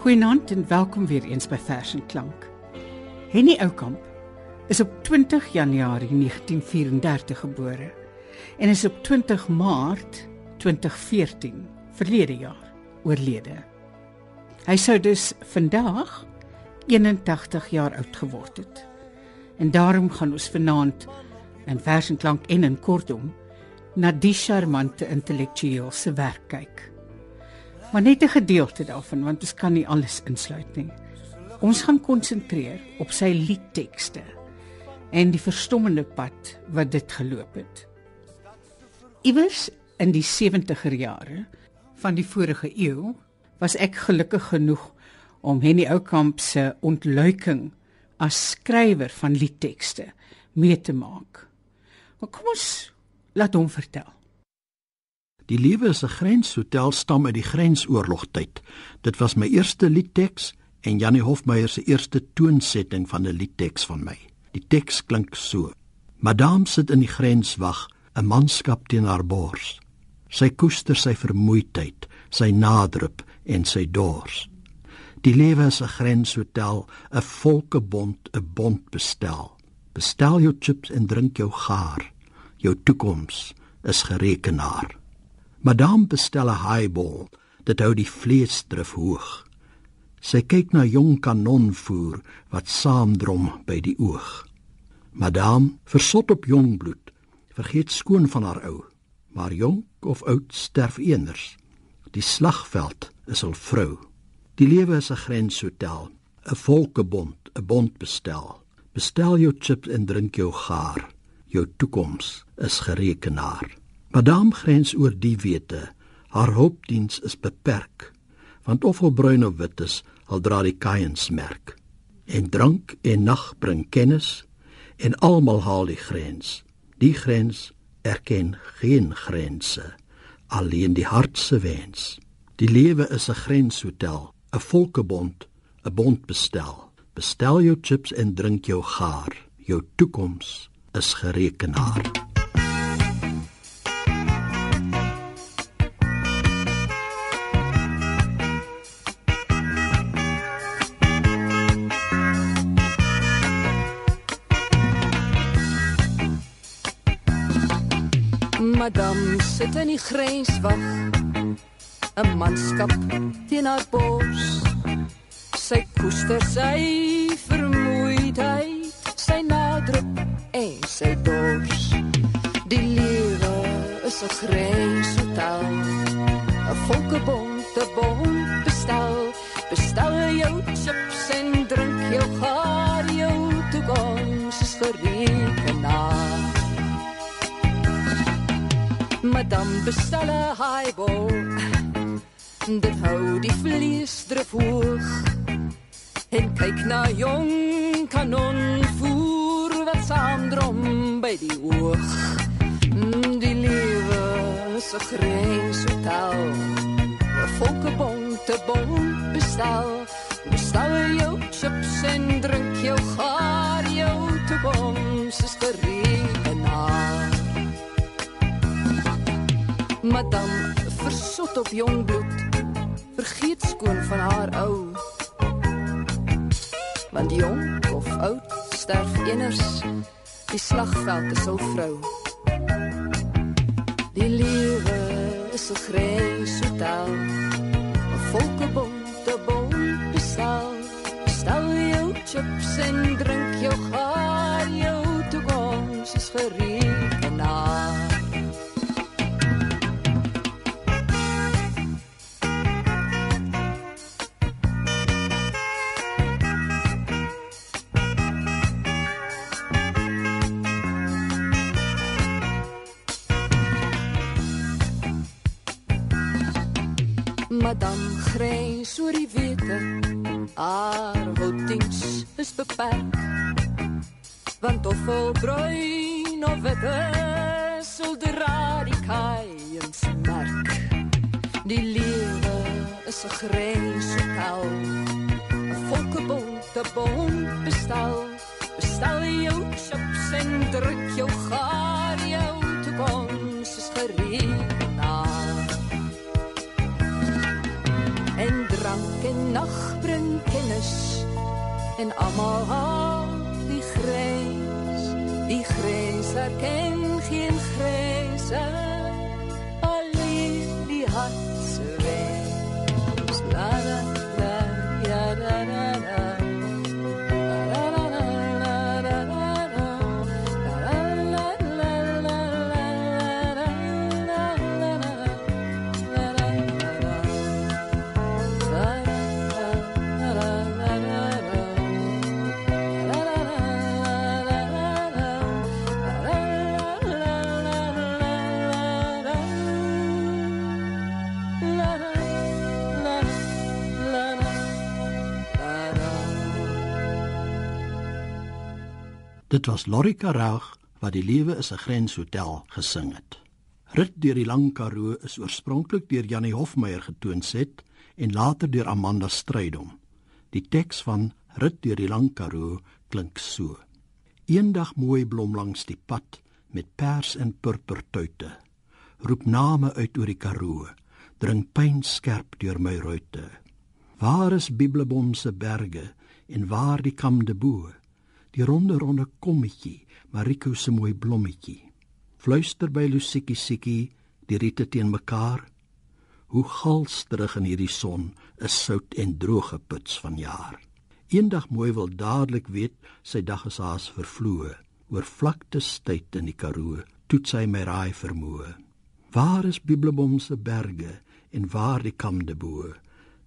Goeienaand en welkom weer eens by Vers en Klank. Henny Oukamp is op 20 Januarie 1934 gebore en is op 20 Maart 2014 verlede jaar oorlede. Hy sou dus vandag 81 jaar oud geword het. En daarom gaan ons vanaand in Vers en Klank en in kortom na die charmante intellektueel se werk kyk maar net 'n gedeelte daarvan want ons kan nie alles insluit nie. Ons gaan konsentreer op sy liedtekste en die verstommende pad wat dit geloop het. Iewers in die 70er jare van die vorige eeu was ek gelukkig genoeg om Henny Oukamp se ontluiking as skrywer van liedtekste mee te maak. Maar kom ons laat hom vertel. Die lewe is 'n grenshotel stam uit die grensoorlogtyd. Dit was my eerste liedteks en Janie Hofmeyer se eerste toonsetting van 'n liedteks van my. Die teks klink so: Madame sit in die grenswag, 'n manskap teen haar bors. Sy koester sy vermoeidheid, sy nadrup en sy dors. Die lewe is 'n grenshotel, 'n volkebond, 'n bond bestel. Bestel jou chips en drink jou gaar. Jou toekoms is gerekenaar. Madame bestel 'n highball, dit hou die vleesdrif hoog. Sy kyk na jong kanonvoer wat saamdrom by die oog. Madame, versot op jong bloed, vergeet skoon van haar ou, maar jonk of oud sterf eeners. Die slagveld is al vrou. Die lewe is 'n grenshotel, 'n volkebond, 'n bond bestel. Bestel jou chips en drink jou gaar. Jou toekoms is gerekenaar. Madame grens oor die wete. Haar hulpdiens is beperk. Want of hy bruin of wit is, al dra die kaiens merk. En drank en nag bring kennis en almal haal die grens. Die grens erken geen grense, alleen die hart se wens. Die lewe is 'n grenshotel, 'n volkebond, 'n bond bestel. Bestel jou chips en drink jou gaar. Jou toekoms is gerekenaar. Mm. Madam sit in die grenswag 'n manskap teen haar bors. Sy koester sy vermoeidheid sy nadruk en sy dors. Die lewe is 'n grenshotel 'n volkebonte bond bestel. Bestel jou chips en drink jou gaar jou toekoms is verrekenaar madam bestel 'n highball. Dit hou die vlees drif hoog. En kyk na jong kanon voer wat saamdrom by die oog. Die lewe is 'n grenshotel. 'n Volkebonte bond bestel. Bestel jou chips en drink jou gaar jou toekoms is gerekenaar madam versot op jong bloed. Vergeet skoon van haar ou. Want jong of oud sterf eners. Die slagveld is al vrou. Die lewe is 'n grenshotel 'n volkebonte bond bestel. Stel jou chips en drink grens die wete haar houtings is beperk want of vol bruin of wit sal die radikaiens merk. Die lewe is 'n grenshotel 'n volkebonte bond bestel. Bestel jou chips en druk jou gaar. Jou toekoms is gereed en almal haal die grys. Die grys herken geen grys. uit Dit was Lorrie Karag wat die lewe is 'n grenshotel gesing het. Rit deur die lang Karoo is oorspronklik deur Janie Hofmeyer getoonset en later deur Amanda Strydom. Die teks van Rit deur die lang Karoo klink so: Eendag mooi blom langs die pad met pers en purpertuite. Roep name uit oor die Karoo, dring pyn skerp deur my ruite. Waar is Bibelbom se berge en waar die Kam de Boe? Die ronde ronde kommetjie, Mariko se mooi blommetjie. Fluister by Lusiekie Siekie, die riete teen mekaar. Hoe galsterig in hierdie son is sout en droë puts van jaar. Eendag mooi wil dadelik weet sy dag is haas vervloë. Oor vlaktes tyd in die Karoo, toet sy my raai vermoë. Waar is Bibelbom se berge en waar die Kam de Boe?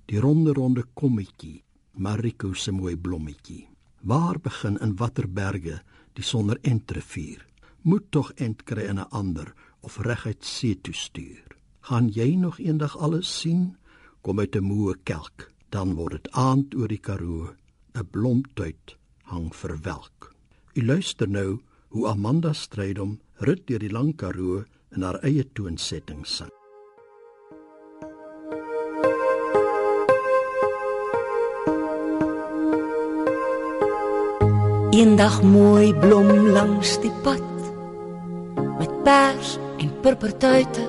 Die ronde ronde kommetjie, Mariko se mooi blommetjie. Waar begin in watter berge die sonder entrevier? Moet tog ent kry in 'n ander of reguit see toe stuur. Gaan jy nog eendag alles sien? Kom uit 'n moe kelk, dan word dit aand oor die Karoo, 'n blomtuit hang verwelk. U luister nou hoe Amanda Strydom rit deur die lang Karoo in haar eie toonsetting sing. Eendag mooi blom langs die pad met pers en purpertuite.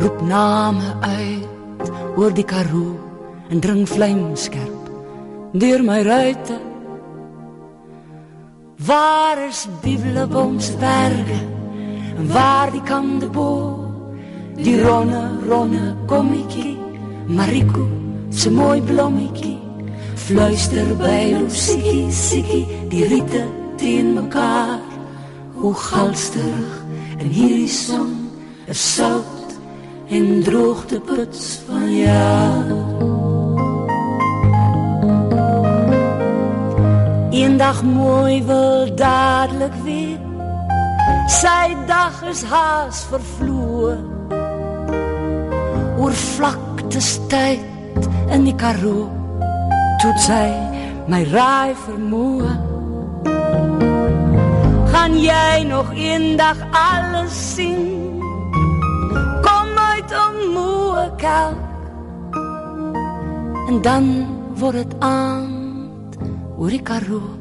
Roep name uit oor die Karoo en dring vlamskerp deur my ruite. Waar is Bibelboms berge en waar die kandebo die ronne ronne kommetjie Mariko se mooi blommetjie Fluister by Lusie, Siekie, die riete teen mekaar. Hoe galsterig in hierdie son is sout en droogte puts van jaar. Eendag mooi wil dadelik weer. Sy dag is haas vervloë. Oor vlaktes tyd in die Karoo tot sy my raai vermoë gaan jy nog eendag alles sien kom uit om moe kalk en dan word dit aand oor die karoo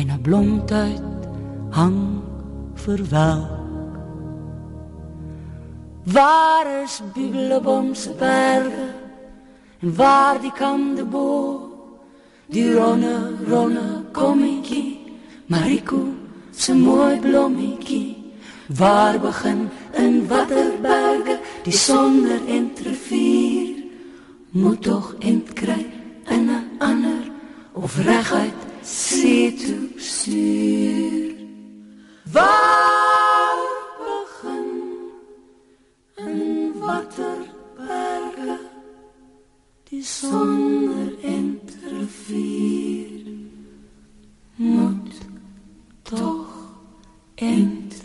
en 'n blomtuit hang verwelk Waar is Bibelboms berge en waar die kam de bo die ronne ronne kommetjie Mariko se mooi blommetjie waar begin in watter berge die sonder entrevier moet tog entkry in 'n ander of reguit see toe stuur. Waar begin in watter sonder entrevier moet tog end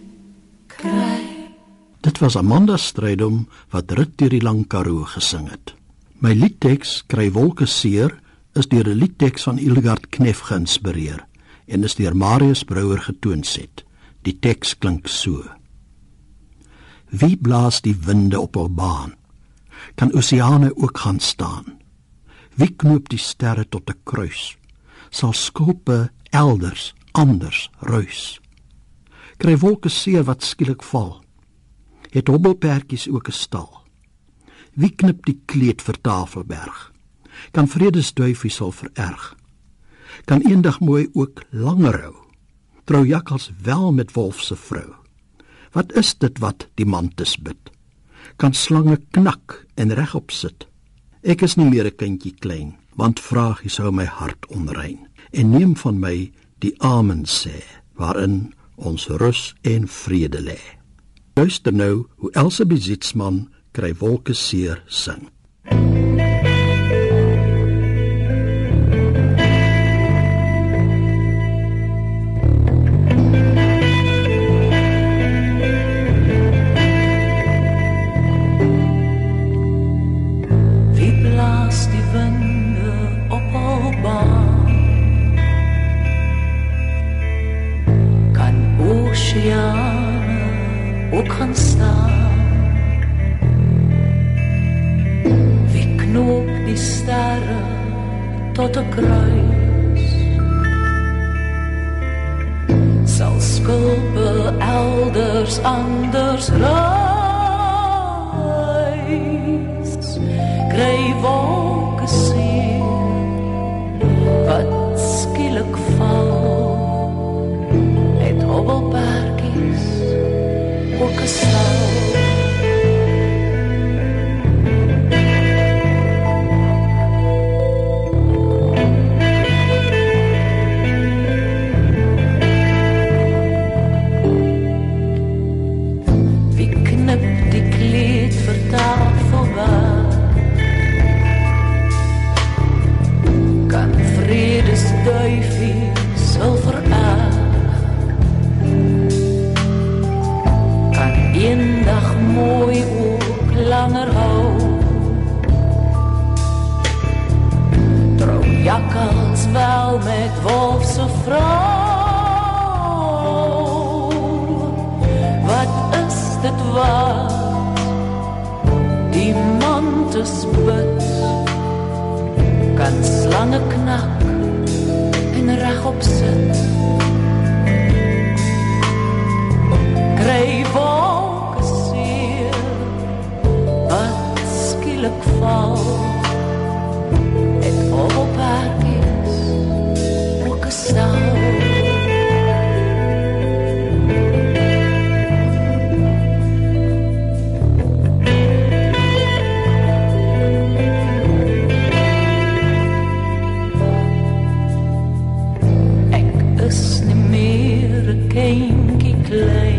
kry Dit was Amanda Strydom wat rit deur die lang Karoo gesing het. My liedteks kry wolke seer is deur 'n liedteks van Ilgard Knef geïnspireer en is deur Marius Brouwer getoonset. Die teks klink so: Wie blaas die winde op hul baan? Kan oseane ook gaan staan? Wie knoop die sterre tot 'n kruis? Sal skulpe elders anders ruis? Kry wolke seer wat skielik val? Het hobbelpertjies ook 'n stal? Wie knip die kleed vir Tafelberg? Kan vredesduifie sal vererg. Kan eendag mooi ook langer hou. Trou jakkals wel met wolf se vrou. Wat is dit wat die mantis bid? Kan slange knak en regop sit. Ek is nie meer 'n kindjie klein, want vragie sou my hart onrein en neem van my die amen sê waarin ons rus en vrede lê. Luister nou hoe Elsa Bezitsman kry wolke seer sing. Meer 'n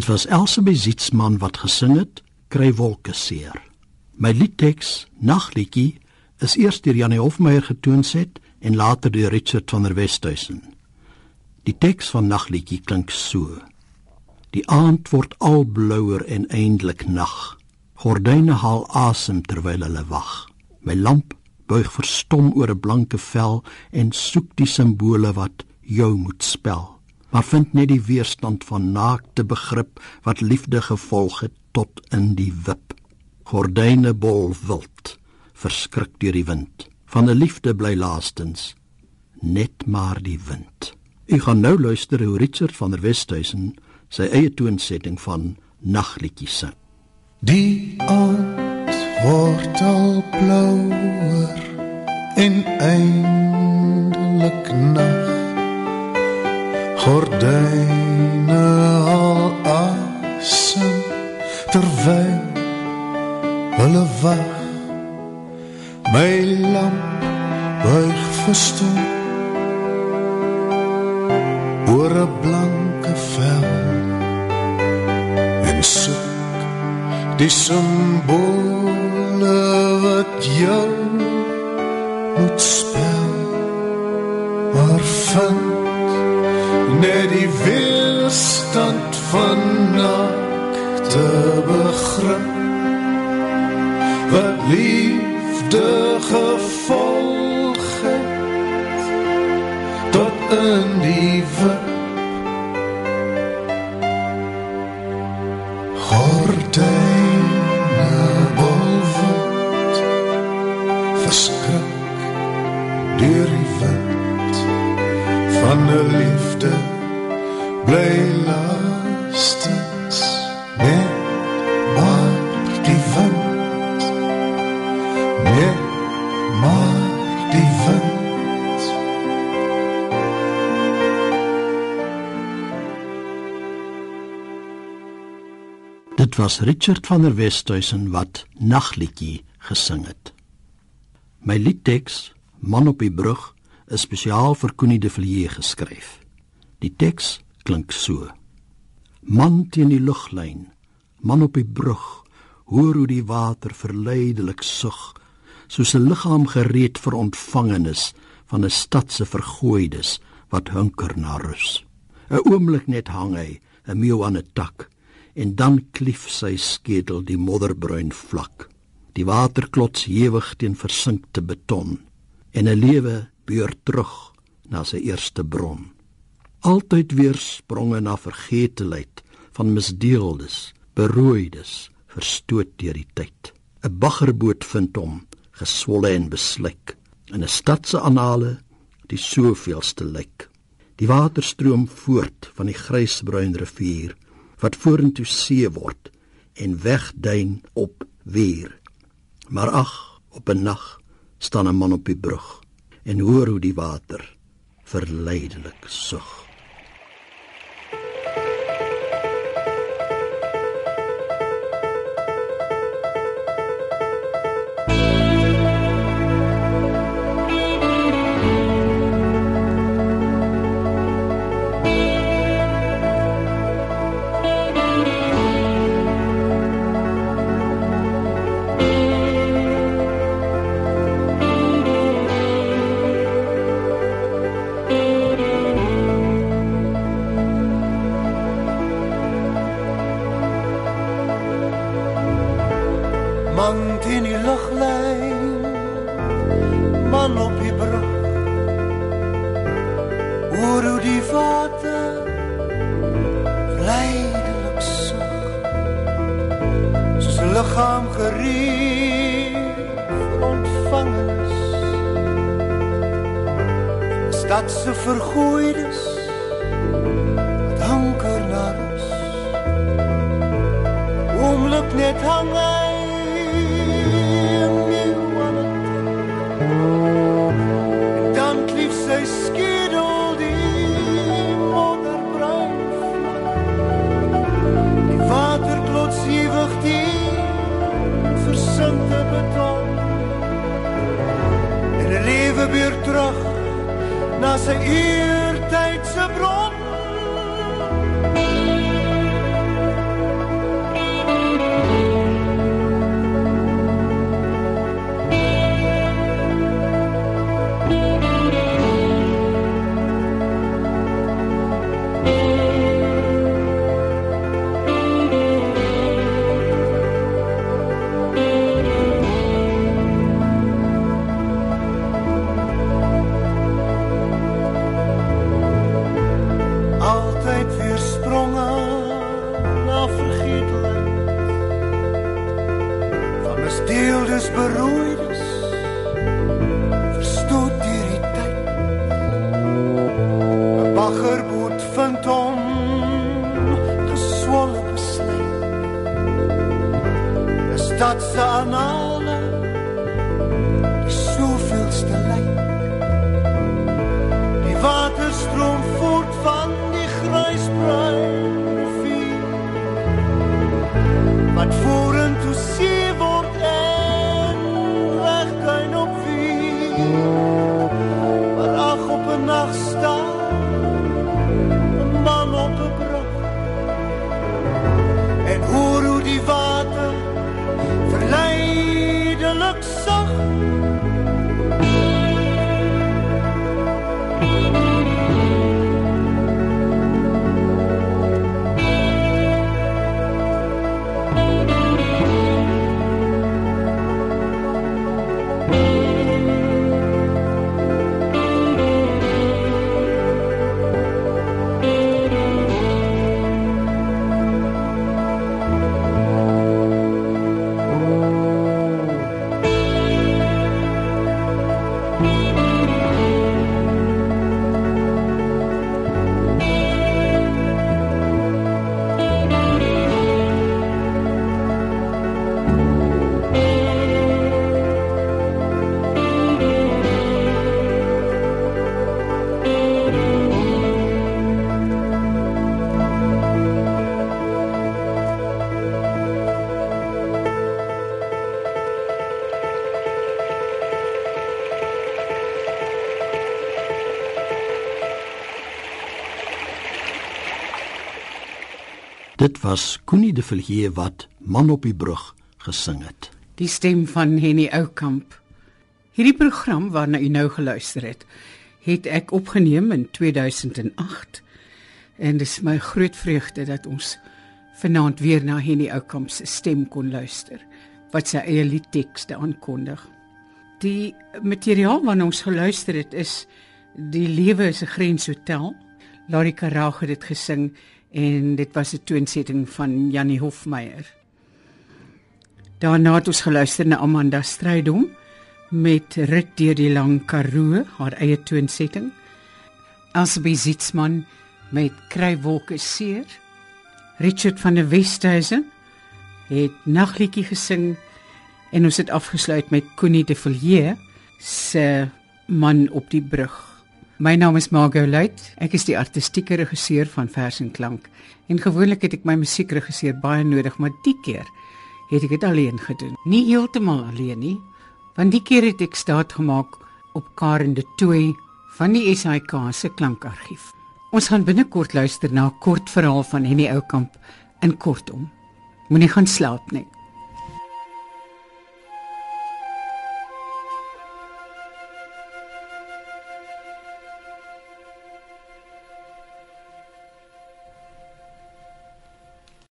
Dit was Else Bezitsman wat gesing het, Kry wolke seer. My liedteks, Nagliedjie, is eers deur Janie Hofmeyer getoonset en later deur Richard van der Westhuizen. Die teks van Nagliedjie klink so: Die aand word al blouer en eindelik nag. Gordyne haal asem terwyl hulle wag. My lamp buig verstom oor 'n blanke vel en soek die simbole wat jou moet spel maar vind net die weerstand van naakte begrip wat liefde gevolg het tot in die wip. Gordyne bol wild, verskrik deur die wind. Van 'n liefde bly laastens net maar die wind. U gaan nou luister hoe Richard van der Westhuizen sy eie toonsetting van Nagliedjies sing. Die aand word al blouer en eindelik nag. Gordyne al asem terwyl hulle wag My lamp buig verstom Oor een blanke vel En soek die symbole wat jou moet spreek van nakte begrip wat liefde gevolg het tot in die wip Richard van der Westhuizen wat Nagliedjie gesing het. My liedteks Man op die brug is spesiaal vir Connie de Villiers geskryf. Die teks klink so: Man teen die luglyn, man op die brug, hoor hoe die water verleidelik sug, soos 'n liggaam gereed vir ontvangenis van 'n stad se vergooides wat hunker na rus. 'n Oomblik net hang hy, 'n meeu aan 'n tak, en dan klief sy skedel die modderbruin vlak. Die water klots ewig teen versinkte beton en 'n lewe beur terug na sy eerste bron. Altyd weer spronge na vergeteheid van misdeeldes, berooides, verstoot deur die tyd. 'n Baggerboot vind hom, geswolle en beslyk, in 'n stad se annale die soveelste lyk. Die water stroom voort van die grysbruin rivier wat vorentoe see word en wegduin op weer. Maar ag, op 'n nag staan 'n man op die brug en hoor hoe die water verleidelik sug. Weer terug na sy eertydse bron was Connie de Villiers wat Man op die brug gesing het. Die stem van Henny Oukamp. Hierdie program waarna u nou geluister het, het ek opgeneem in 2008 en dit is my groot vreugde dat ons vanaand weer na Henny Oukamp se stem kon luister wat sy eie liedtekste aankondig. Die materiaal waarna ons geluister het is Die lewe is 'n grenshotel. Larry Karage het dit gesing en dit was 'n toonsetting van Jannie Hofmeyer. Daarna het ons geluister na Amanda Strydom met Rit deur die lang Karoo, haar eie toonsetting. Elsbie Zietsman met Krywolke seer. Richard van der Westhuizen het nagliedjie gesing en ons het afgesluit met Connie de Villiers se man op die brug. My naam is Margot Luit. Ek is die artistieke regisseur van Vers en Klank. En gewoonlik het ek my musiekregisseur baie nodig, maar die keer het ek dit alleen gedoen. Nie heeltemal alleen nie, want die keer het ek staat gemaak op Karen de Tooi van die SAK se klankargief. Ons gaan binnekort luister na 'n kort verhaal van Henny Oukamp in kortom. Moenie gaan slaap nie.